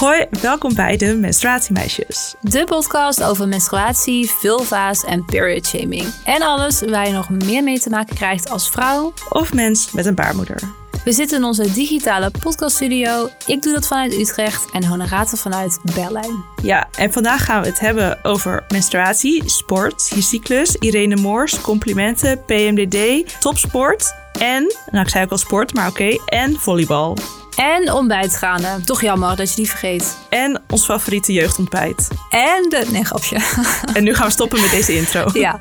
Hoi, welkom bij de Menstruatiemeisjes. De podcast over menstruatie, vulva's en period shaming. En alles waar je nog meer mee te maken krijgt als vrouw. Of mens met een baarmoeder. We zitten in onze digitale podcaststudio. Ik doe dat vanuit Utrecht en Honorata vanuit Berlijn. Ja, en vandaag gaan we het hebben over menstruatie, sport, je cyclus, Irene Moors, complimenten, PMDD, topsport en, nou ik zei ook al sport, maar oké, en volleybal. En ontbijtgranen. Toch jammer dat je die vergeet. En ons favoriete jeugdontbijt. En de... Nee, grapje. En nu gaan we stoppen met deze intro. Ja.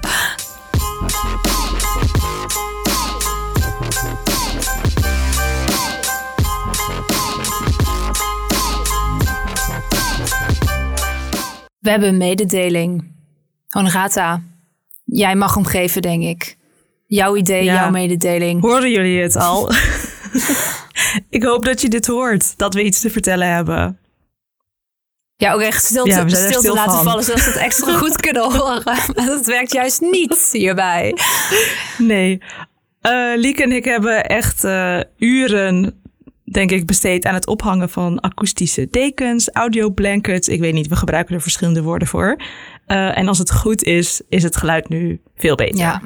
We hebben een mededeling. Honorata, jij mag hem geven, denk ik. Jouw idee, Ja. jouw mededeling. Horen jullie het al? ik hoop dat je dit hoort, dat we iets te vertellen hebben. Ja, ook echt stil te, Ja, stil laten van. vallen, zodat we het extra goed kunnen horen. Maar dat werkt juist niet hierbij. Nee. Eh Lieke en ik hebben echt eh, uren, denk ik, besteed aan het ophangen van akoestische dekens, audioblankets. Ik weet niet, we gebruiken er verschillende woorden voor. Eh, en als het goed is, is het geluid nu veel beter. Ja,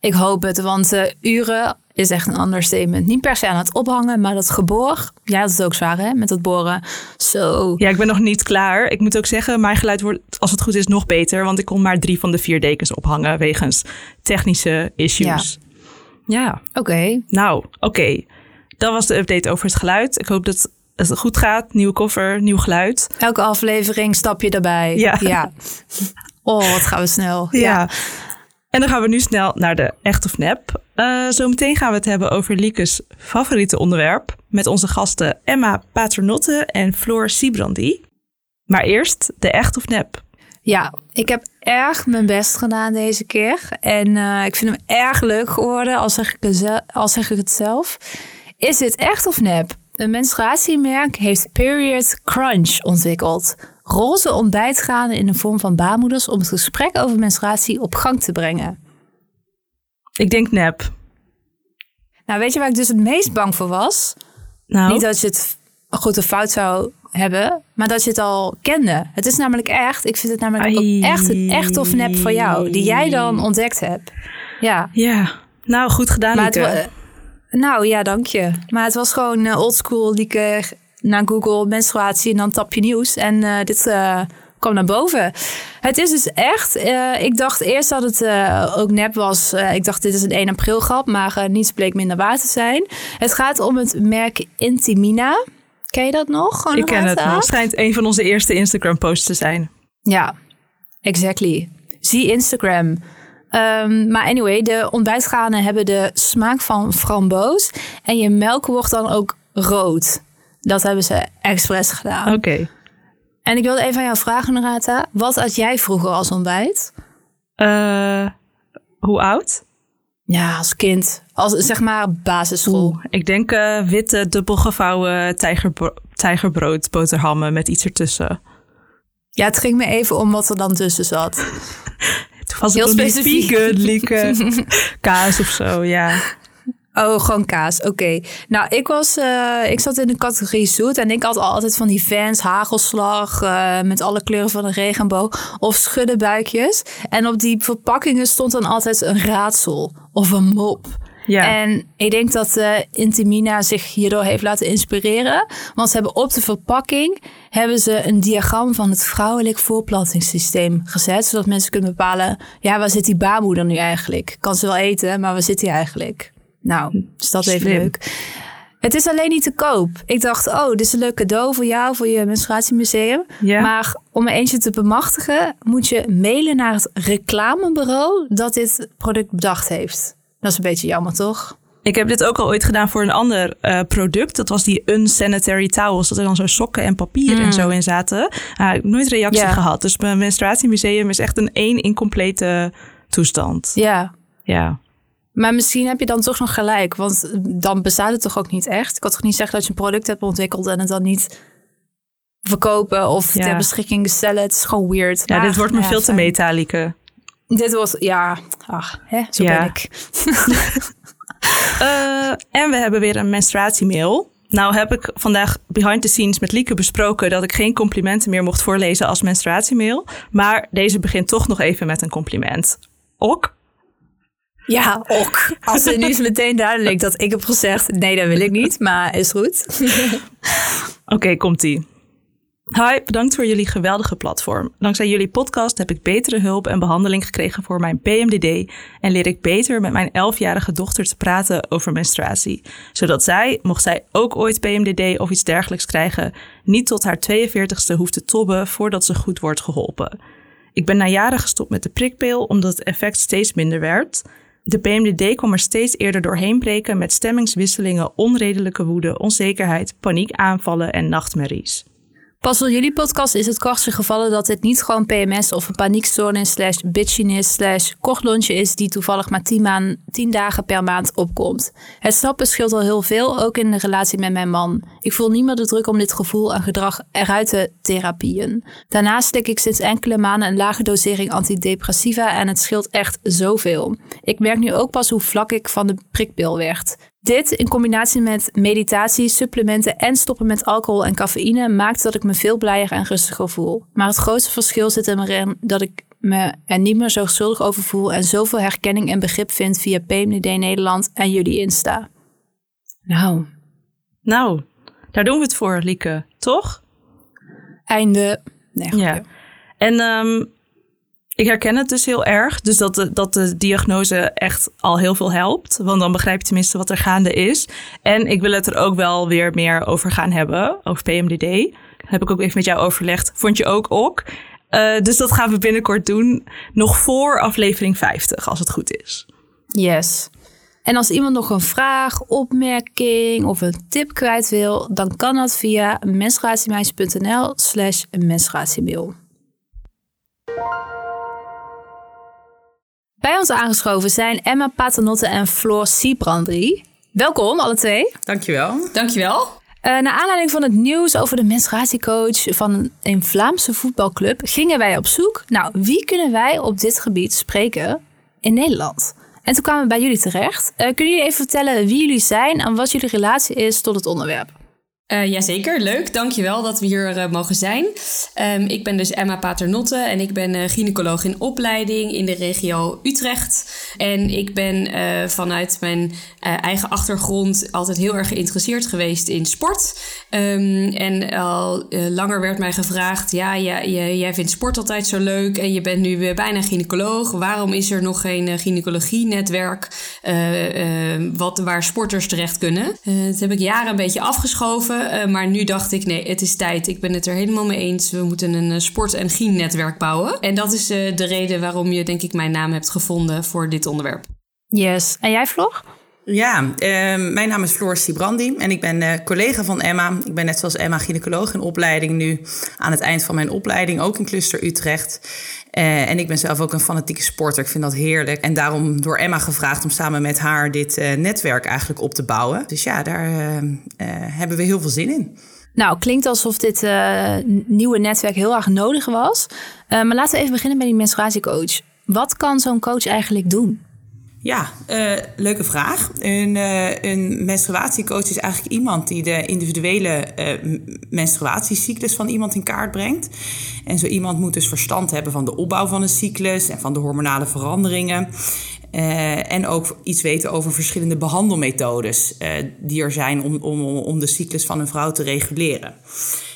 ik hoop het, want eh, uren is echt een understatement. Niet per se aan het ophangen, maar dat geboor. Jij had het ook zwaar, hè, met dat boren. Zo. Ja, ik ben nog niet klaar. Ik moet ook zeggen, mijn geluid wordt, als het goed is, nog beter. Want ik kon maar drie van de vier dekens ophangen wegens technische issues. Ja, Oké. nou, oké. Dat was de update over het geluid. Ik hoop dat het goed gaat. Nieuwe koffer, nieuw geluid. Elke aflevering stap je erbij. Ja. Oh, wat gaan we snel. Ja. En dan gaan we nu snel naar de echt of nep. Eh zometeen gaan we het hebben over Liekes favoriete onderwerp. Met onze gasten Emma Paternotte en Floor Siebrandi. Maar eerst de echt of nep. Ja, ik heb erg mijn best gedaan deze keer. En eh, ik vind hem erg leuk geworden, al zeg, ik zeg ik het zelf. Is dit echt of nep? Een menstruatiemerk heeft Period Crunch ontwikkeld. Roze ontbijtgranen in de vorm van baarmoeders om het gesprek over menstruatie op gang te brengen. Ik denk nep. Nou, weet je waar ik dus het meest bang voor was? Nou, Niet dat je het goed of fout zou hebben, maar dat je het al kende. Het is namelijk echt, ik vind het namelijk Ai. ook echt een echt of nep voor jou, die jij dan ontdekt hebt. Ja, ja. Nou, goed gedaan, maar het, nou ja, dank je. Maar het was gewoon eh, oldschool, lieke naar Google, menstruatie en dan tap je nieuws. En eh, dit eh, kwam naar boven. Het is dus echt, eh, ik dacht eerst dat het ook nep was. Ik dacht dit is een 1 april grap, maar niets bleek minder waar te zijn. Het gaat om het merk Intimina. Ken je dat nog? Gewoon Ik ken het nog. Schijnt een van onze eerste Instagram-posts te zijn. Ja, exactly. Zie Instagram. Ehm, maar anyway, de ontbijtgranen hebben de smaak van framboos. En je melk wordt dan ook rood. Dat hebben ze expres gedaan. Oké. En ik wilde even aan jou vragen, Narata. Wat had jij vroeger als ontbijt? Eh, hoe oud? Ja, als kind. Als zeg maar basisschool. Oeh, ik denk eh, witte, dubbelgevouwen tijgerbro tijgerbrood boterhammen met iets ertussen. Ja, het ging me even om wat er dan tussen zat. Toen was Heel specifiek. vegan. Kaas of zo, ja. Oh, gewoon kaas. Oké. Nou, ik was, eh, ik zat in de categorie zoet en ik had altijd van die fans, hagelslag eh, met alle kleuren van de regenboog of schuddenbuikjes. En op die verpakkingen stond dan altijd een raadsel of een mop. Ja. En ik denk dat eh, Intimina zich hierdoor heeft laten inspireren. Want ze hebben op de verpakking hebben ze een diagram van het vrouwelijk voortplantingssysteem gezet. Zodat mensen kunnen bepalen, ja, waar zit die baarmoeder nu eigenlijk? Kan ze wel eten, maar waar zit die eigenlijk? Nou, is dat even Slim. leuk. Het is alleen niet te koop. Ik dacht, oh, dit is een leuk cadeau voor jou, voor je menstruatiemuseum. Ja. Maar om er eentje te bemachtigen, moet je mailen naar het reclamebureau dat dit product bedacht heeft. Dat is een beetje jammer, toch? Ik heb dit ook al ooit gedaan voor een ander eh, product. Dat was die unsanitary towels. Dat er dan zo sokken en papier en zo in zaten. Ik heb nooit reactie Ja. gehad. Dus mijn menstruatiemuseum is echt een één incomplete toestand. Ja. Ja. Maar misschien heb je dan toch nog gelijk, want dan bestaat het toch ook niet echt. Ik kan toch niet zeggen dat je een product hebt ontwikkeld en het dan niet verkopen of Ja. ter beschikking stellen. Het is gewoon weird. Ja, Maar, dit wordt me ja, veel te metalieke. Dit wordt, ja, ach, hè, zo Ja. ben ik. Eh, en we hebben weer een menstruatiemail. nou heb ik vandaag behind the scenes met Lieke besproken dat ik geen complimenten meer mocht voorlezen als menstruatiemail. Maar deze begint toch nog even met een compliment. Ok? Ja, ok. Als het nu is meteen duidelijk dat ik heb gezegd, nee, dat wil ik niet, maar is goed. Oké, komt-ie. Hi, bedankt voor jullie geweldige platform. Dankzij jullie podcast heb ik betere hulp en behandeling gekregen voor mijn PMDD en leer ik beter met mijn 11-jarige dochter te praten over menstruatie. Zodat zij, mocht zij ook ooit PMDD of iets dergelijks krijgen, niet tot haar 42ste hoeft te tobben voordat ze goed wordt geholpen. Ik ben na jaren gestopt met de prikpil omdat het effect steeds minder werd. De PMDD kwam er steeds eerder doorheen breken met stemmingswisselingen, onredelijke woede, onzekerheid, paniekaanvallen en nachtmerries. Pas op jullie podcast is het krachtig gevallen dat dit niet gewoon PMS of een paniekstoornis slash bitchiness slash kortlontje is die toevallig maar 10, maan, 10 dagen per maand opkomt. Het snappen scheelt al heel veel, ook in de relatie met mijn man. Ik voel niet meer de druk om dit gevoel en gedrag eruit te therapieën. Daarnaast slik ik sinds enkele maanden een lage dosering antidepressiva en het scheelt echt zoveel. Ik merk nu ook pas hoe vlak ik van de prikpil werd. Dit in combinatie met meditatie, supplementen en stoppen met alcohol en cafeïne maakt dat ik me veel blijer en rustiger voel. Maar het grootste verschil zit er in dat ik me er niet meer zo schuldig over voel en zoveel herkenning en begrip vind via PMD Nederland en jullie Insta. Nou. Nou, daar doen we het voor, Lieke, toch? Einde. Nee, ja. En um, ik herken het dus heel erg. Dus dat de, dat de diagnose echt al heel veel helpt. Want dan begrijp je tenminste wat er gaande is. En ik wil het er ook wel weer meer over gaan hebben. Over PMDD. Heb ik ook even met jou overlegd. Vond je ook ook? Uh, dus dat gaan we binnenkort doen. Nog voor aflevering 50, als het goed is. Yes. En als iemand nog een vraag, opmerking of een tip kwijt wil, dan kan dat via menstruatiemeisje.nl slash menstruatiemail. Bij ons aangeschoven zijn Emma Paternotte en Floor Siebrandri. Welkom, alle twee. Dankjewel. Dankjewel. Uh, naar aanleiding van het nieuws over de menstruatiecoach van een Vlaamse voetbalclub gingen wij op zoek. Nou, wie kunnen wij op dit gebied spreken in Nederland? En toen kwamen we bij jullie terecht. Uh, kunnen jullie even vertellen wie jullie zijn en wat jullie relatie is tot het onderwerp? Uh, jazeker, leuk. Dankjewel dat we hier uh, mogen zijn. Um, ik ben dus Emma Paternotte en ik ben uh, gynaecoloog in opleiding in de regio Utrecht. En ik ben vanuit mijn eigen achtergrond altijd heel erg geïnteresseerd geweest in sport. Um, en al langer werd mij gevraagd, ja, ja, jij vindt sport altijd zo leuk en je bent nu bijna gynaecoloog. Waarom is er nog geen gynaecologie-netwerk wat, waar sporters terecht kunnen? dat heb ik jaren een beetje afgeschoven. Uh, maar nu dacht ik, nee, het is tijd. Ik ben het er helemaal mee eens. We moeten een uh, sport- en netwerk bouwen. En dat is uh, de reden waarom je, denk ik, mijn naam hebt gevonden voor dit onderwerp. Yes. En jij, Floor? Ja, ehm, mijn naam is Floor Sibrandi en ik ben collega van Emma. Ik ben net zoals Emma gynaecoloog in opleiding nu aan het eind van mijn opleiding, ook in Cluster Utrecht. Uh, en ik ben zelf ook een fanatieke sporter. Ik vind dat heerlijk. En daarom door Emma gevraagd om samen met haar dit uh, netwerk eigenlijk op te bouwen. Dus ja, daar hebben we heel veel zin in. Nou, klinkt alsof dit nieuwe netwerk heel erg nodig was. maar laten we even beginnen met die menstruatiecoach. Wat kan zo'n coach eigenlijk doen? Ja, uh, leuke vraag. Een, uh, een menstruatiecoach is eigenlijk iemand die de individuele uh, menstruatiecyclus van iemand in kaart brengt. En zo iemand moet dus verstand hebben van de opbouw van een cyclus en van de hormonale veranderingen. en ook iets weten over verschillende behandelmethodes die er zijn om, om, om de cyclus van een vrouw te reguleren.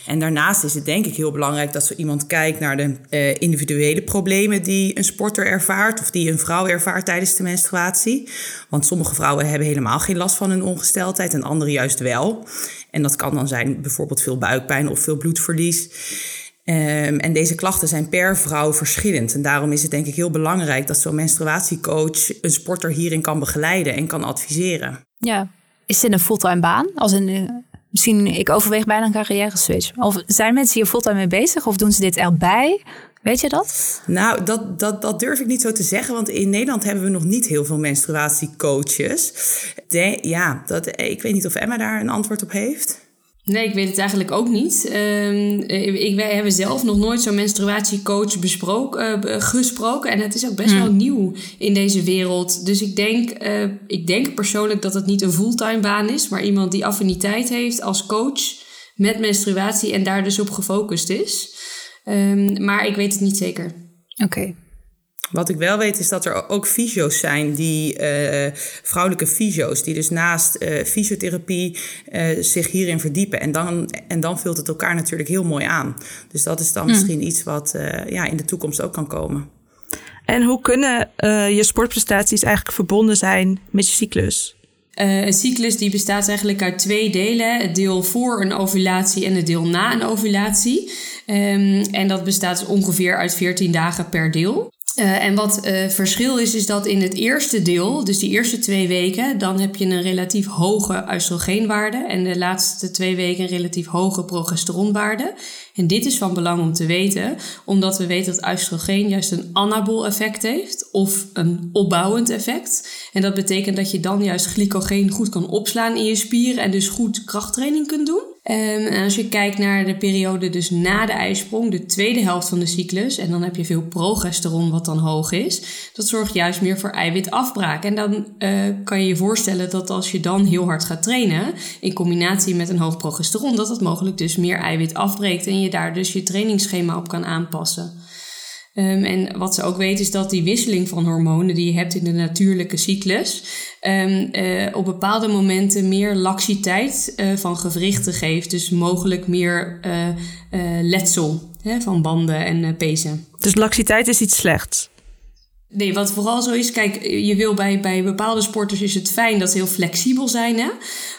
En daarnaast is het denk ik heel belangrijk dat zo iemand kijkt naar de uh, individuele problemen die een sporter ervaart of die een vrouw ervaart tijdens de menstruatie. Want sommige vrouwen hebben helemaal geen last van hun ongesteldheid en andere juist wel. En dat kan dan zijn bijvoorbeeld veel buikpijn of veel bloedverlies. Um, en deze klachten zijn per vrouw verschillend. En daarom is het denk ik heel belangrijk dat zo'n menstruatiecoach een sporter hierin kan begeleiden en kan adviseren. Ja, is dit een fulltime baan? Als een misschien, ik overweeg bijna een carrière switch. Of zijn mensen hier fulltime mee bezig of doen ze dit erbij? Weet je dat? Nou, dat, dat, dat durf ik niet zo te zeggen, want in Nederland hebben we nog niet heel veel menstruatiecoaches. Ja, dat, ik weet niet of Emma daar een antwoord op heeft. Nee, ik weet het eigenlijk ook niet. Um, ik, wij hebben zelf nog nooit zo'n menstruatiecoach besproken, uh, gesproken. En het is ook best hmm. wel nieuw in deze wereld. Dus ik denk, uh, ik denk persoonlijk dat het niet een fulltime baan is, maar iemand die affiniteit heeft als coach met menstruatie en daar dus op gefocust is. Um, maar ik weet het niet zeker. Oké. Wat ik wel weet is dat er ook fysio's zijn, die uh, vrouwelijke fysio's, die dus naast uh, fysiotherapie uh, zich hierin verdiepen. En dan, en dan vult het elkaar natuurlijk heel mooi aan. Dus dat is dan mm. misschien iets wat ja, in de toekomst ook kan komen. En hoe kunnen je sportprestaties eigenlijk verbonden zijn met je cyclus? een cyclus die bestaat eigenlijk uit twee delen. Het deel voor een ovulatie en het deel na een ovulatie. Um, en dat bestaat ongeveer uit 14 dagen per deel. Uh, en wat uh, verschil is, is dat in het eerste deel, dus die eerste twee weken, dan heb je een relatief hoge oestrogeenwaarde en de laatste twee weken een relatief hoge progesteronwaarde. En dit is van belang om te weten, omdat we weten dat oestrogeen juist een anabol effect heeft of een opbouwend effect. En dat betekent dat je dan juist glycogeen goed kan opslaan in je spieren en dus goed krachttraining kunt doen. Um, en als je kijkt naar de periode dus na de ijsprong, de tweede helft van de cyclus, en dan heb je veel progesteron wat dan hoog is, dat zorgt juist meer voor eiwitafbraak. En dan uh, kan je je voorstellen dat als je dan heel hard gaat trainen, in combinatie met een hoog progesteron, dat dat mogelijk dus meer eiwit afbreekt en je daar dus je trainingsschema op kan aanpassen. Um, en wat ze ook weten is dat die wisseling van hormonen die je hebt in de natuurlijke cyclus, um, uh, op bepaalde momenten meer laxiteit uh, van gewrichten geeft. Dus mogelijk meer uh, letsel hè, van banden en pezen. Dus laxiteit is iets slechts? Nee, wat vooral zo is, kijk, je wil bij, bij bepaalde sporters is het fijn dat ze heel flexibel zijn, hè?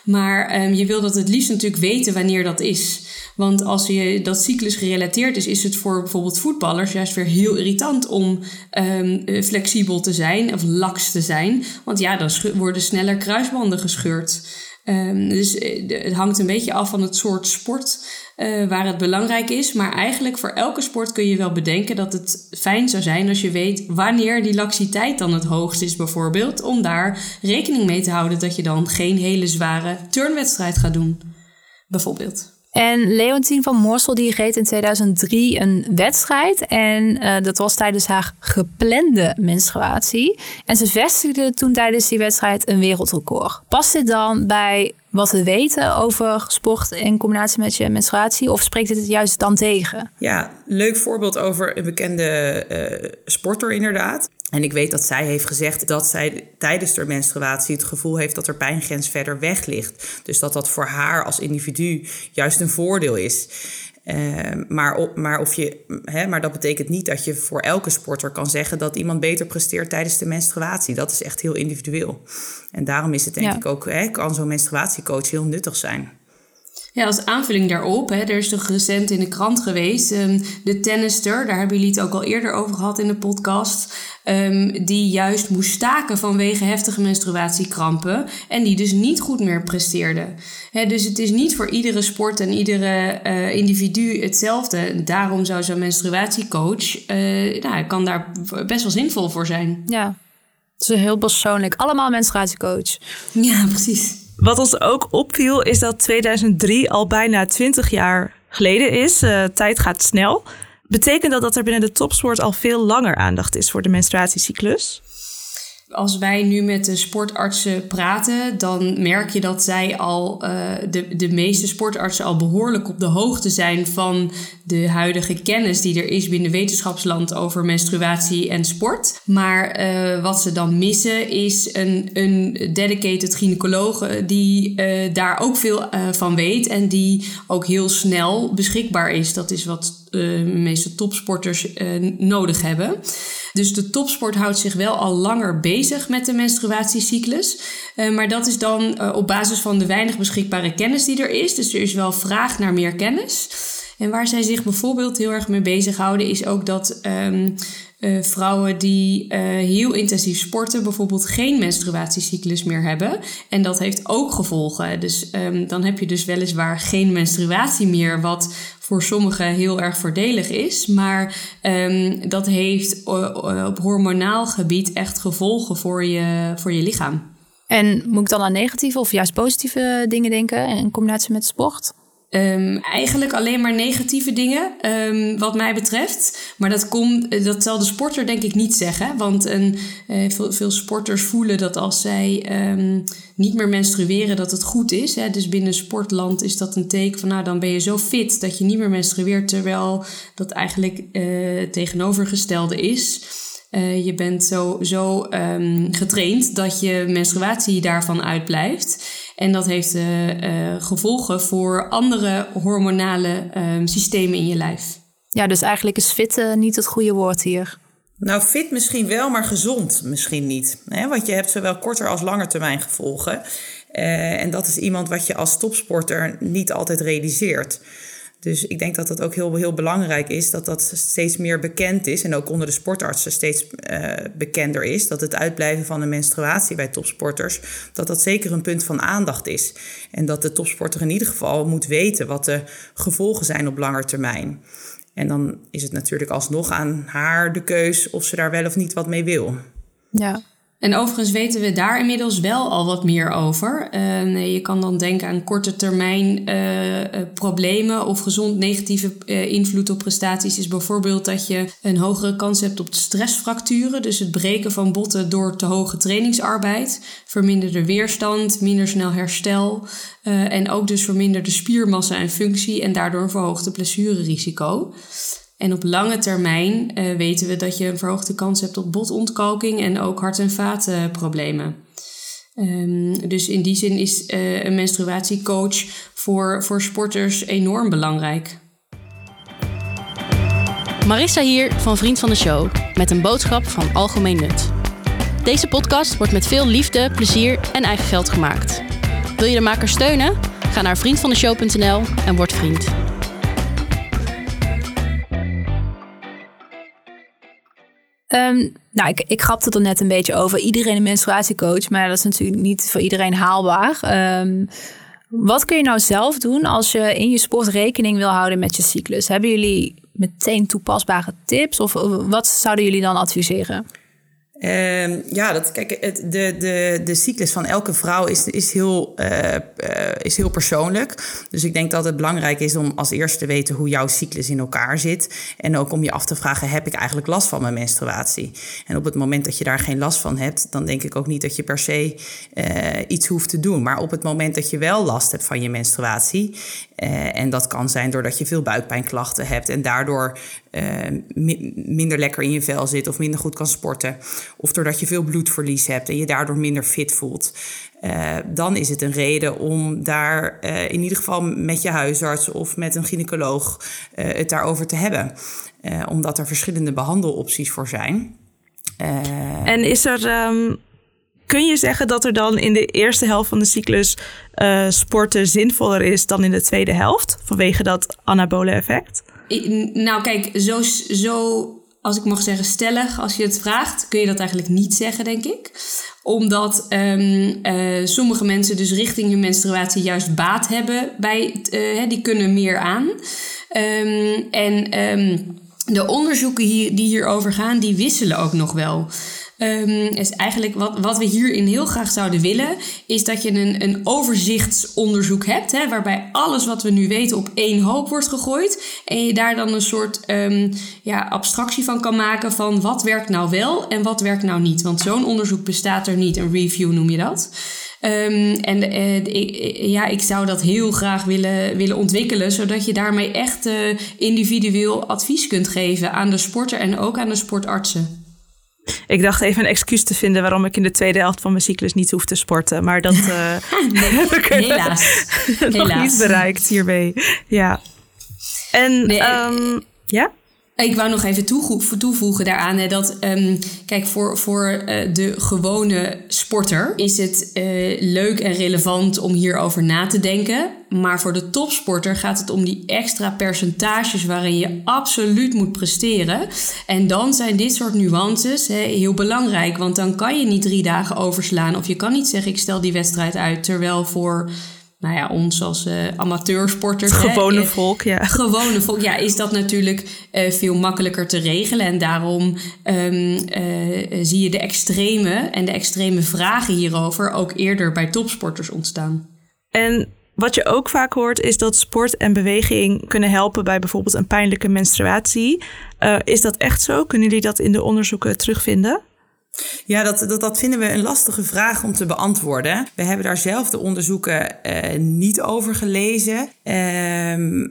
maar um, je wil dat het liefst natuurlijk weten wanneer dat is. Want als je dat cyclus gerelateerd is, is het voor bijvoorbeeld voetballers juist weer heel irritant om um, flexibel te zijn of laks te zijn. Want ja, dan worden sneller kruisbanden gescheurd. Um, dus eh, het hangt een beetje af van het soort sport uh, waar het belangrijk is. Maar eigenlijk voor elke sport kun je wel bedenken dat het fijn zou zijn als je weet wanneer die laxiteit dan het hoogst is, bijvoorbeeld. Om daar rekening mee te houden dat je dan geen hele zware turnwedstrijd gaat doen. Bijvoorbeeld. En Leontien van Morsel die reed in 2003 een wedstrijd. En uh, dat was tijdens haar geplande menstruatie. En ze vestigde toen tijdens die wedstrijd een wereldrecord. Past dit dan bij wat we weten over sport in combinatie met je menstruatie? Of spreekt het het juist dan tegen? Ja, leuk voorbeeld over een bekende uh, sporter inderdaad. En ik weet dat zij heeft gezegd dat zij tijdens haar menstruatie het gevoel heeft dat er pijngrens verder weg ligt. Dus dat dat voor haar als individu juist een voordeel is. Uh, maar, op, maar, of je, hè, maar dat betekent niet dat je voor elke sporter kan zeggen dat iemand beter presteert tijdens de menstruatie. Dat is echt heel individueel. En daarom is het denk ik ook, hè, kan zo'n menstruatiecoach heel nuttig zijn. Ja, als aanvulling daarop, hè, er is toch recent in de krant geweest, um, de tennister, daar hebben jullie het ook al eerder over gehad in de podcast, um, die juist moest staken vanwege heftige menstruatiekrampen en die dus niet goed meer presteerde. Hè, dus het is niet voor iedere sport en iedere uh, individu hetzelfde. Daarom zou zo'n menstruatiecoach, uh, nou, kan daar best wel zinvol voor zijn. Ja, het is heel persoonlijk. Allemaal menstruatiecoach. Ja, precies. Wat ons ook opviel is dat 2003 al bijna 20 jaar geleden is. Uh, tijd gaat snel. Betekent dat dat er binnen de topsport al veel langer aandacht is voor de menstruatiecyclus? Als wij nu met de sportartsen praten, dan merk je dat zij al, uh, de, de meeste sportartsen al behoorlijk op de hoogte zijn van de huidige kennis die er is binnen wetenschapsland over menstruatie en sport. Maar uh, wat ze dan missen is een, een dedicated gynaecoloog die uh, daar ook veel van weet en die ook heel snel beschikbaar is. Dat is wat de meeste topsporters nodig hebben. Dus de topsport houdt zich wel al langer bezig met de menstruatiecyclus. Uh, maar dat is dan op basis van de weinig beschikbare kennis die er is. Dus er is wel vraag naar meer kennis. En waar zij zich bijvoorbeeld heel erg mee bezighouden, is ook dat um, uh, vrouwen die uh, heel intensief sporten bijvoorbeeld geen menstruatiecyclus meer hebben. En dat heeft ook gevolgen. Dus um, dan heb je dus weliswaar geen menstruatie meer, wat voor sommigen heel erg voordelig is. Maar um, dat heeft op hormonaal gebied echt gevolgen voor je, voor je lichaam. En moet ik dan aan negatieve of juist positieve dingen denken in combinatie met sport? Um, eigenlijk alleen maar negatieve dingen, um, wat mij betreft. Maar dat, komt, dat zal de sporter denk ik niet zeggen. Want een, uh, veel, veel, sporters voelen dat als zij um, niet meer menstrueren, dat het goed is. Hè? Dus binnen sportland is dat een teken van, nou dan ben je zo fit dat je niet meer menstrueert. Terwijl dat eigenlijk uh, tegenovergestelde is. Je bent zo, zo getraind dat je menstruatie daarvan uitblijft. En dat heeft uh, uh, gevolgen voor andere hormonale um, systemen in je lijf. Ja, dus eigenlijk is fit niet het goede woord hier. Nou, fit misschien wel, maar gezond misschien niet. Hè? Want je hebt zowel korter als langer termijn gevolgen. en dat is iemand wat je als topsporter niet altijd realiseert. Dus ik denk dat dat ook heel, heel belangrijk is, dat dat steeds meer bekend is en ook onder de sportartsen steeds uh, bekender is. Dat het uitblijven van een menstruatie bij topsporters, dat dat zeker een punt van aandacht is. En dat de topsporter in ieder geval moet weten wat de gevolgen zijn op lange termijn. En dan is het natuurlijk alsnog aan haar de keus of ze daar wel of niet wat mee wil. Ja, en overigens weten we daar inmiddels wel al wat meer over. Uh, je kan dan denken aan korte termijn uh, problemen of gezond negatieve uh, invloed op prestaties. Is bijvoorbeeld dat je een hogere kans hebt op stressfracturen. Dus het breken van botten door te hoge trainingsarbeid. Verminderde weerstand, minder snel herstel. en ook dus verminderde spiermassa en functie en daardoor verhoogde blessurerisico. En op lange termijn uh, weten we dat je een verhoogde kans hebt op botontkalking en ook hart- en vaatproblemen. Um, dus in die zin is uh, een menstruatiecoach voor, voor sporters enorm belangrijk. Marissa hier van Vriend van de Show met een boodschap van algemeen nut. Deze podcast wordt met veel liefde, plezier en eigen geld gemaakt. Wil je de maker steunen? Ga naar vriendvandeshow.nl en word vriend. Um, nou, ik, ik grapte er net een beetje over. Iedereen een menstruatiecoach, maar dat is natuurlijk niet voor iedereen haalbaar. Um, wat kun je nou zelf doen als je in je sport rekening wil houden met je cyclus? Hebben jullie meteen toepasbare tips of wat zouden jullie dan adviseren? Uh, ja, dat, kijk, de, de, de cyclus van elke vrouw is, is, heel, uh, uh, is heel persoonlijk. Dus ik denk dat het belangrijk is om als eerste te weten hoe jouw cyclus in elkaar zit. En ook om je af te vragen: heb ik eigenlijk last van mijn menstruatie? En op het moment dat je daar geen last van hebt, dan denk ik ook niet dat je per se uh, iets hoeft te doen. Maar op het moment dat je wel last hebt van je menstruatie, en dat kan zijn doordat je veel buikpijnklachten hebt en daardoor minder lekker in je vel zit of minder goed kan sporten of doordat je veel bloedverlies hebt en je daardoor minder fit voelt. Uh, dan is het een reden om daar in ieder geval met je huisarts of met een gynaecoloog het daarover te hebben. omdat er verschillende behandelopties voor zijn. en is er. Um, kun je zeggen dat er dan in de eerste helft van de cyclus sporten zinvoller is dan in de tweede helft? Vanwege dat anabole effect? Nou, kijk, zo, zo als ik mag zeggen, stellig, als je het vraagt, kun je dat eigenlijk niet zeggen, denk ik. Omdat um, uh, sommige mensen dus richting hun menstruatie juist baat hebben bij, uh, die kunnen meer aan. Um, en um, de onderzoeken hier, die hierover gaan, die wisselen ook nog wel. Um, is eigenlijk wat, wat we hierin heel graag zouden willen, is dat je een, een overzichtsonderzoek hebt, hè, waarbij alles wat we nu weten op één hoop wordt gegooid. En je daar dan een soort um, ja, abstractie van kan maken van wat werkt nou wel en wat werkt nou niet. Want zo'n onderzoek bestaat er niet, een review noem je dat. Um, en uh, ja, ik zou dat heel graag willen, willen ontwikkelen, zodat je daarmee echt uh, individueel advies kunt geven aan de sporter en ook aan de sportartsen. Ik dacht even een excuus te vinden waarom ik in de tweede helft van mijn cyclus niet hoef te sporten. Maar dat uh, nee, heb ik helaas. nog helaas. niet bereikt hiermee. Ja. En nee, um, ja? Ik wou nog even toevoegen daaraan hè, dat, um, kijk, voor, voor uh, de gewone sporter is het uh, leuk en relevant om hierover na te denken. Maar voor de topsporter gaat het om die extra percentages waarin je absoluut moet presteren. En dan zijn dit soort nuances hè, heel belangrijk, want dan kan je niet drie dagen overslaan. Of je kan niet zeggen, ik stel die wedstrijd uit, terwijl voor nou ja, ons als uh, amateursporters. Het gewone hè, volk, ja. Gewone volk, ja, is dat natuurlijk uh, veel makkelijker te regelen. En daarom um, uh, zie je de extreme en de extreme vragen hierover ook eerder bij topsporters ontstaan. En wat je ook vaak hoort is dat sport en beweging kunnen helpen bij bijvoorbeeld een pijnlijke menstruatie. Is dat echt zo? Kunnen jullie dat in de onderzoeken terugvinden? Ja, dat, dat, dat vinden we een lastige vraag om te beantwoorden. We hebben daar zelf de onderzoeken uh, niet over gelezen. Uh,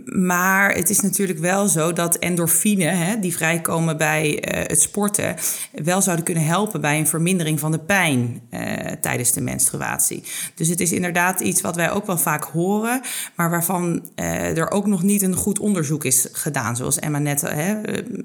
maar het is natuurlijk wel zo dat endorfine, hè, die vrijkomen bij uh, het sporten, wel zouden kunnen helpen bij een vermindering van de pijn uh, tijdens de menstruatie. Dus het is inderdaad iets wat wij ook wel vaak horen, maar waarvan er ook nog niet een goed onderzoek is gedaan, zoals Emma net hè,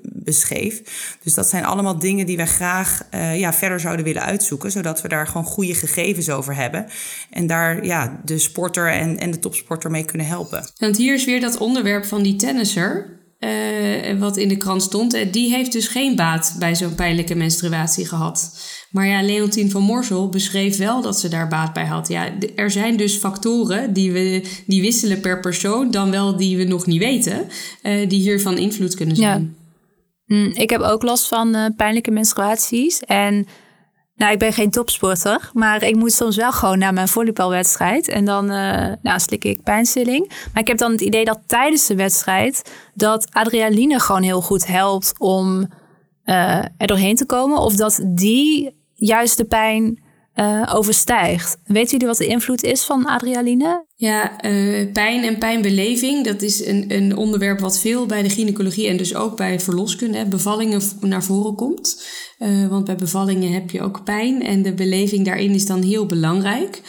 beschreef. Dus dat zijn allemaal dingen die wij graag ja, verder zouden willen uitzoeken, zodat we daar gewoon goede gegevens over hebben. En daar ja, de sporter en, en de topsporter mee kunnen helpen. Want hier is weer dat onderwerp van die tennisser. Uh, wat in de krant stond. Uh, die heeft dus geen baat bij zo'n pijnlijke menstruatie gehad. Maar ja, Leontien van Morsel beschreef wel dat ze daar baat bij had. Ja, er zijn dus factoren die, we, die wisselen per persoon, dan wel die we nog niet weten, uh, die hiervan invloed kunnen zijn. Ja. Mm, ik heb ook last van uh, pijnlijke menstruaties. En nou, ik ben geen topsporter, maar ik moet soms wel gewoon naar mijn volleybalwedstrijd. En dan uh, nou, slik ik pijnstilling. Maar ik heb dan het idee dat tijdens de wedstrijd dat adrenaline gewoon heel goed helpt om uh, er doorheen te komen. Of dat die juist de pijn uh, overstijgt. Weten jullie wat de invloed is van adrenaline? Ja, uh, pijn en pijnbeleving, dat is een, een onderwerp wat veel bij de gynaecologie en dus ook bij verloskunde, bevallingen naar voren komt. Uh, want bij bevallingen heb je ook pijn en de beleving daarin is dan heel belangrijk.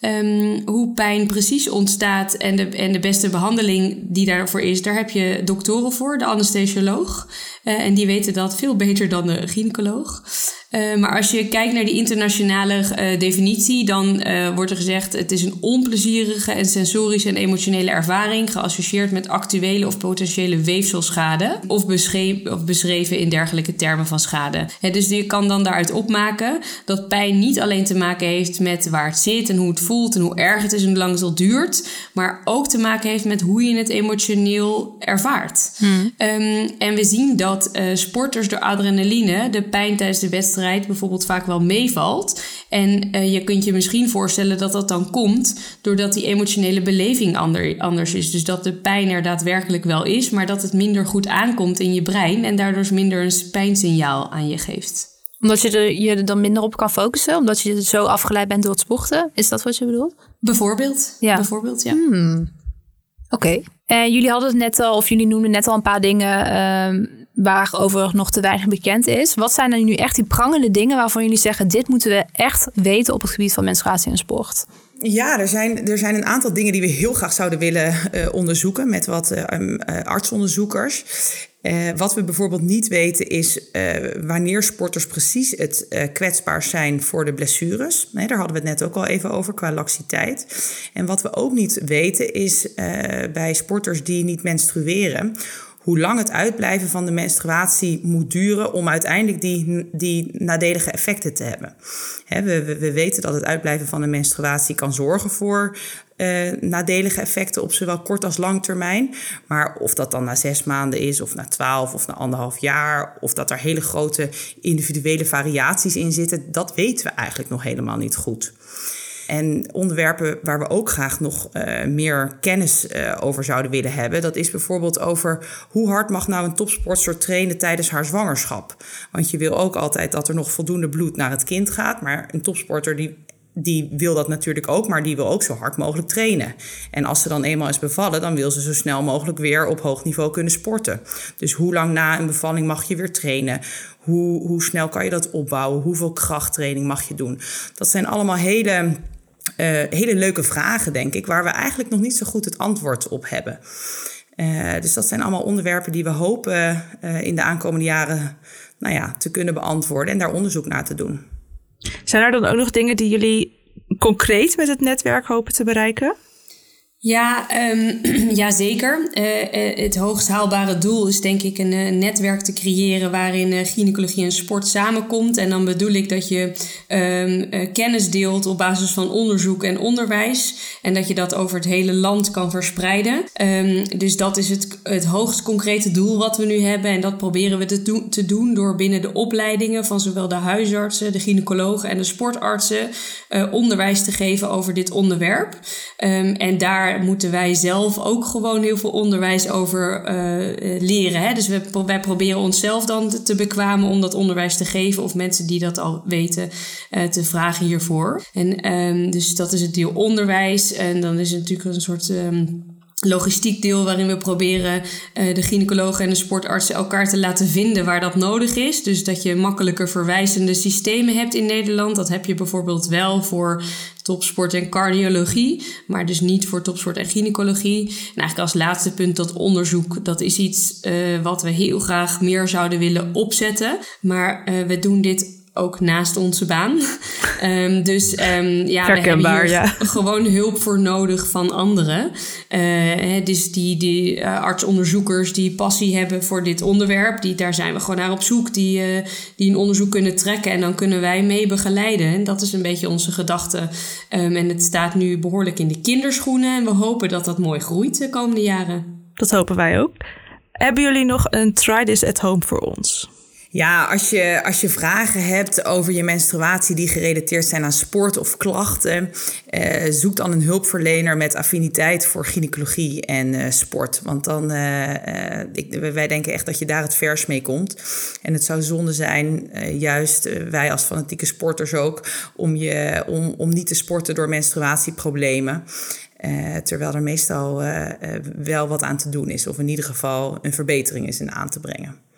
Um, hoe pijn precies ontstaat en de, en de beste behandeling die daarvoor is, daar heb je doktoren voor, de anesthesioloog. En die weten dat veel beter dan de gynaecoloog. Uh, maar als je kijkt naar die internationale uh, definitie, dan wordt er gezegd: het is een onplezierige en sensorische en emotionele ervaring geassocieerd met actuele of potentiële weefselschade, of, of beschreven in dergelijke termen van schade. dus je kan dan daaruit opmaken dat pijn niet alleen te maken heeft met waar het zit en hoe het voelt en hoe erg het is en hoe lang het al duurt, maar ook te maken heeft met hoe je het emotioneel ervaart. Hmm. Um, en we zien dat sporters door adrenaline de pijn tijdens de wedstrijd bijvoorbeeld vaak wel meevalt. En uh, je kunt je misschien voorstellen dat dat dan komt doordat die emotionele beleving ander, anders is. Dus dat de pijn er daadwerkelijk wel is, maar dat het minder goed aankomt in je brein en daardoor minder een pijnsignaal aan je geeft omdat je er, je er dan minder op kan focussen? Omdat je zo afgeleid bent door het sporten? Is dat wat je bedoelt? Bijvoorbeeld. Ja. Bijvoorbeeld, ja. Hmm. Oké. En jullie hadden het net al, of jullie noemden net al een paar dingen waarover nog te weinig bekend is. Wat zijn dan nu echt die prangende dingen waarvan jullie zeggen: dit moeten we echt weten op het gebied van menstruatie en sport? Ja, er zijn, er zijn een aantal dingen die we heel graag zouden willen uh, onderzoeken met wat uh, artsonderzoekers. Uh, wat we bijvoorbeeld niet weten is wanneer sporters precies het kwetsbaar zijn voor de blessures. Daar hadden we het net ook al even over qua laxiteit. En wat we ook niet weten is bij sporters die niet menstrueren hoe lang het uitblijven van de menstruatie moet duren om uiteindelijk die, die nadelige effecten te hebben. we, we, weten dat het uitblijven van de menstruatie kan zorgen voor uh, nadelige effecten op zowel kort als lang termijn. Maar of dat dan na zes maanden is, of na twaalf, of na anderhalf jaar, of dat er hele grote individuele variaties in zitten, dat weten we eigenlijk nog helemaal niet goed. En onderwerpen waar we ook graag nog uh, meer kennis uh, over zouden willen hebben, dat is bijvoorbeeld over hoe hard mag nou een topsporter trainen tijdens haar zwangerschap. Want je wil ook altijd dat er nog voldoende bloed naar het kind gaat, maar een topsporter die die wil dat natuurlijk ook, maar die wil ook zo hard mogelijk trainen. En als ze dan eenmaal is bevallen, dan wil ze zo snel mogelijk weer op hoog niveau kunnen sporten. Dus hoe lang na een bevalling mag je weer trainen? Hoe, hoe snel kan je dat opbouwen? Hoeveel krachttraining mag je doen? Dat zijn allemaal hele uh, hele leuke vragen, denk ik, waar we eigenlijk nog niet zo goed het antwoord op hebben. Uh, dus dat zijn allemaal onderwerpen die we hopen uh, in de aankomende jaren nou ja, te kunnen beantwoorden en daar onderzoek naar te doen. Zijn er dan ook nog dingen die jullie concreet met het netwerk hopen te bereiken? Ja, um, ja zeker. Uh, het hoogst haalbare doel is denk ik een, een netwerk te creëren waarin uh, gynaecologie en sport samenkomt. En dan bedoel ik dat je um, kennis deelt op basis van onderzoek en onderwijs. En dat je dat over het hele land kan verspreiden. Um, dus dat is het, het hoogst concrete doel wat we nu hebben. En dat proberen we te, te doen door binnen de opleidingen van zowel de huisartsen, de gynaecologen en de sportartsen onderwijs te geven over dit onderwerp. en daar moeten wij zelf ook gewoon heel veel onderwijs over uh, leren. Hè? Dus we, wij proberen onszelf dan te bekwamen om dat onderwijs te geven. Of mensen die dat al weten uh, te vragen hiervoor. En um, dus dat is het deel onderwijs. En dan is het natuurlijk een soort. Um, logistiek deel waarin we proberen uh, de gynaecologen en de sportartsen elkaar te laten vinden waar dat nodig is. Dus dat je makkelijker verwijzende systemen hebt in Nederland. Dat heb je bijvoorbeeld wel voor topsport en cardiologie, maar dus niet voor topsport en gynaecologie. En eigenlijk als laatste punt dat onderzoek, dat is iets uh, wat we heel graag meer zouden willen opzetten. Maar uh, we doen dit ook naast onze baan. um, dus um, ja, we hebben hier ja. gewoon hulp voor nodig van anderen. Uh, dus die, die uh, artsonderzoekers die passie hebben voor dit onderwerp, die, daar zijn we gewoon naar op zoek. Die, uh, die een onderzoek kunnen trekken en dan kunnen wij mee begeleiden. En dat is een beetje onze gedachte. Um, en het staat nu behoorlijk in de kinderschoenen. En we hopen dat dat mooi groeit de komende jaren. Dat hopen wij ook. Hebben jullie nog een try this at home voor ons? Ja, als je, als je vragen hebt over je menstruatie die gerelateerd zijn aan sport of klachten, eh, zoek dan een hulpverlener met affiniteit voor gynaecologie en uh, sport. Want dan, uh, ik, wij denken echt dat je daar het vers mee komt. En het zou zonde zijn, juist wij als fanatieke sporters ook, om, je, om, om niet te sporten door menstruatieproblemen. terwijl er meestal wel wat aan te doen is, of in ieder geval een verbetering is in aan te brengen.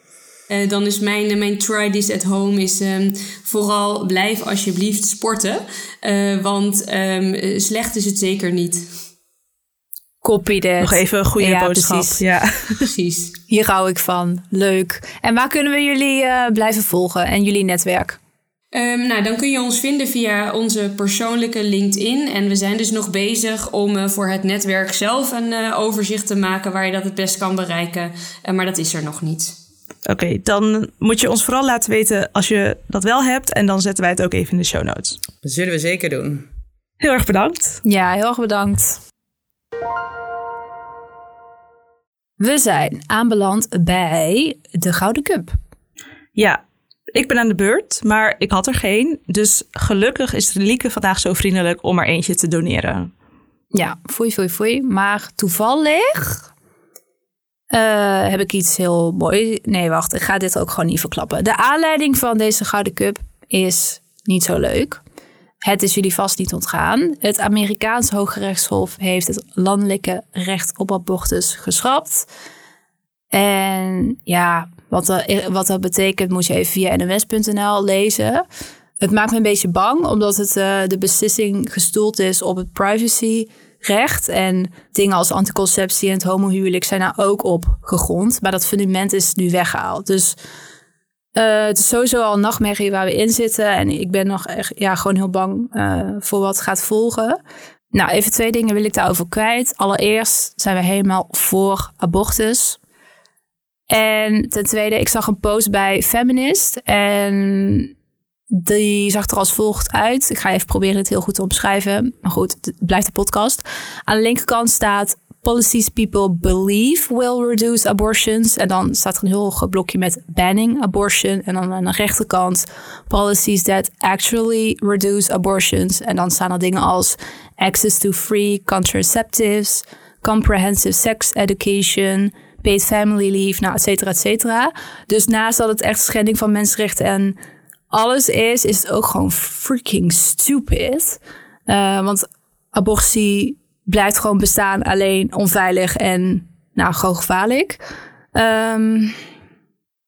Uh, dan is mijn, eh, mijn try this at home is um, vooral blijf alsjeblieft sporten. Uh, want um, slecht is het zeker niet. Copy that. Nog even een goede ja, boodschap. Precies. Ja, precies. Hier hou ik van. Leuk. En waar kunnen we jullie uh, blijven volgen en jullie netwerk? Um, nou, dan kun je ons vinden via onze persoonlijke LinkedIn. En we zijn dus nog bezig om uh, voor het netwerk zelf een uh, overzicht te maken waar je dat het best kan bereiken. maar dat is er nog niet. Oké, dan moet je ons vooral laten weten als je dat wel hebt. En dan zetten wij het ook even in de show notes. Dat zullen we zeker doen. Heel erg bedankt. Ja, heel erg bedankt. We zijn aanbeland bij de Gouden Cup. Ja, ik ben aan de beurt, maar ik had er geen. Dus gelukkig is Relieke vandaag zo vriendelijk om er eentje te doneren. Ja, foei, foei, foei. Maar toevallig uh, heb ik iets heel mooi. Nee, wacht, ik ga dit ook gewoon niet verklappen. De aanleiding van deze Gouden Cup is niet zo leuk. Het is jullie vast niet ontgaan. Het Amerikaans Hooggerechtshof heeft het landelijke recht op abortus geschrapt. En ja, wat dat, wat dat betekent moet je even via nws.nl lezen. Het maakt me een beetje bang, omdat het uh, de beslissing gestoeld is op het privacy recht. En dingen als anticonceptie en het homohuwelijk zijn daar ook op gegrond. Maar dat fundament is nu weggehaald. Dus uh, het is sowieso al een nachtmerrie waar we in zitten. En ik ben nog echt ja, gewoon heel bang uh, voor wat gaat volgen. Nou, even twee dingen wil ik daarover kwijt. Allereerst zijn we helemaal voor abortus. En ten tweede, ik zag een post bij Feminist. En die zag er als volgt uit. Ik ga even proberen het heel goed te omschrijven. Maar goed, het blijft de podcast. Aan de linkerkant staat policies people believe will reduce abortions. En dan staat er een heel groot blokje met banning abortion. En dan aan de rechterkant policies that actually reduce abortions. En dan staan er dingen als access to free contraceptives, comprehensive sex education, paid family leave, nou, et cetera, et cetera. Dus naast dat het echt schending van mensenrechten en alles is, is het ook gewoon freaking stupid. Uh, want abortie blijft gewoon bestaan, alleen onveilig en nou, gewoon gevaarlijk. Um,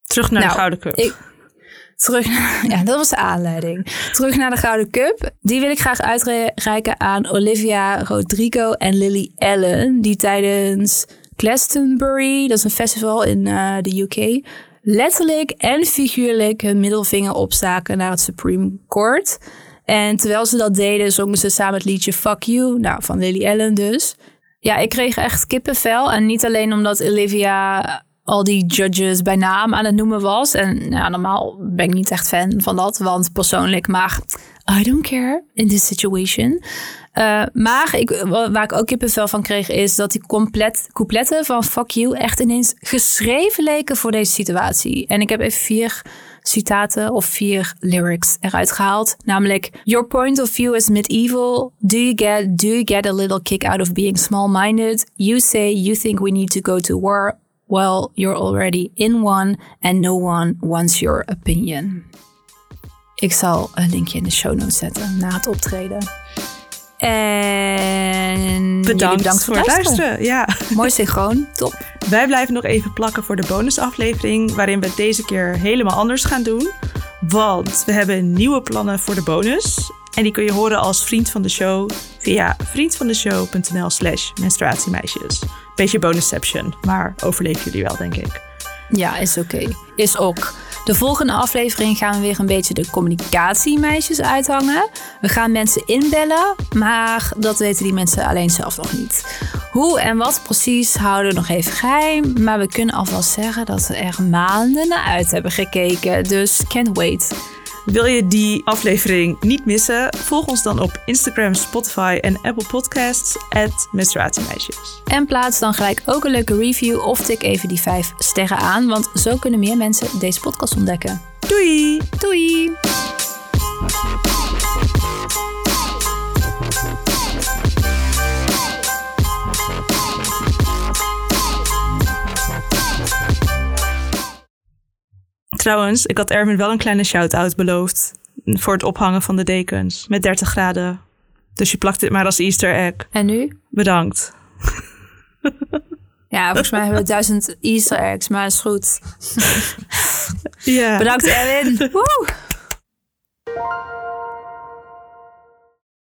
terug naar de nou, Gouden Cup. Ik, terug, ja, dat was de aanleiding. Terug naar de Gouden Cup. Die wil ik graag uitreiken aan Olivia Rodrigo en Lily Allen. Die tijdens Glastonbury, dat is een festival in uh, de UK, letterlijk en figuurlijk hun middelvinger opstaken naar het Supreme Court. En terwijl ze dat deden, zongen ze samen het liedje Fuck You, nou, van Lily Allen dus. Ja, ik kreeg echt kippenvel. En niet alleen omdat Olivia al die judges bij naam aan het noemen was. En ja, normaal ben ik niet echt fan van dat, want persoonlijk, maar I don't care in this situation. Uh, maar ik, waar ik ook kippenvel van kreeg, is dat die compleet, coupletten van Fuck You echt ineens geschreven leken voor deze situatie. En ik heb even vier citaten of vier lyrics eruit gehaald. Namelijk, Your point of view is medieval. Do you get, do you get a little kick out of being small-minded? You say you think we need to go to war. Well, you're already in one and no one wants your opinion. Ik zal een linkje in de show notes zetten na het optreden. En Bedankt, bedankt voor het luisteren. Ja. Mooi synchroon, top. Wij blijven nog even plakken voor de bonusaflevering, waarin we het deze keer helemaal anders gaan doen. Want we hebben nieuwe plannen voor de bonus. En die kun je horen als vriend van de show via vriendvandeshow.nl slash menstruatiemeisjes. Beetje bonusception, maar overleven jullie wel, denk ik. Ja, is oké. Is ook. De volgende aflevering gaan we weer een beetje de communicatiemeisjes uithangen. We gaan mensen inbellen, maar dat weten die mensen alleen zelf nog niet. Hoe en wat precies houden we nog even geheim. Maar we kunnen alvast zeggen dat we er maanden naar uit hebben gekeken. Dus can't wait. Wil je die aflevering niet missen? Volg ons dan op Instagram, Spotify en Apple Podcasts, menstruatiemeisjes. En plaats dan gelijk ook een leuke review of tik even die 5 sterren aan, want zo kunnen meer mensen deze podcast ontdekken. Doei! Doei! Trouwens, ik had Erwin wel een kleine shout-out beloofd voor het ophangen van de dekens met 30 graden. Dus je plakt dit maar als Easter egg. En nu? Bedankt. Ja, volgens mij hebben we duizend Easter eggs, maar is goed. Ja. Bedankt Erwin. Woe!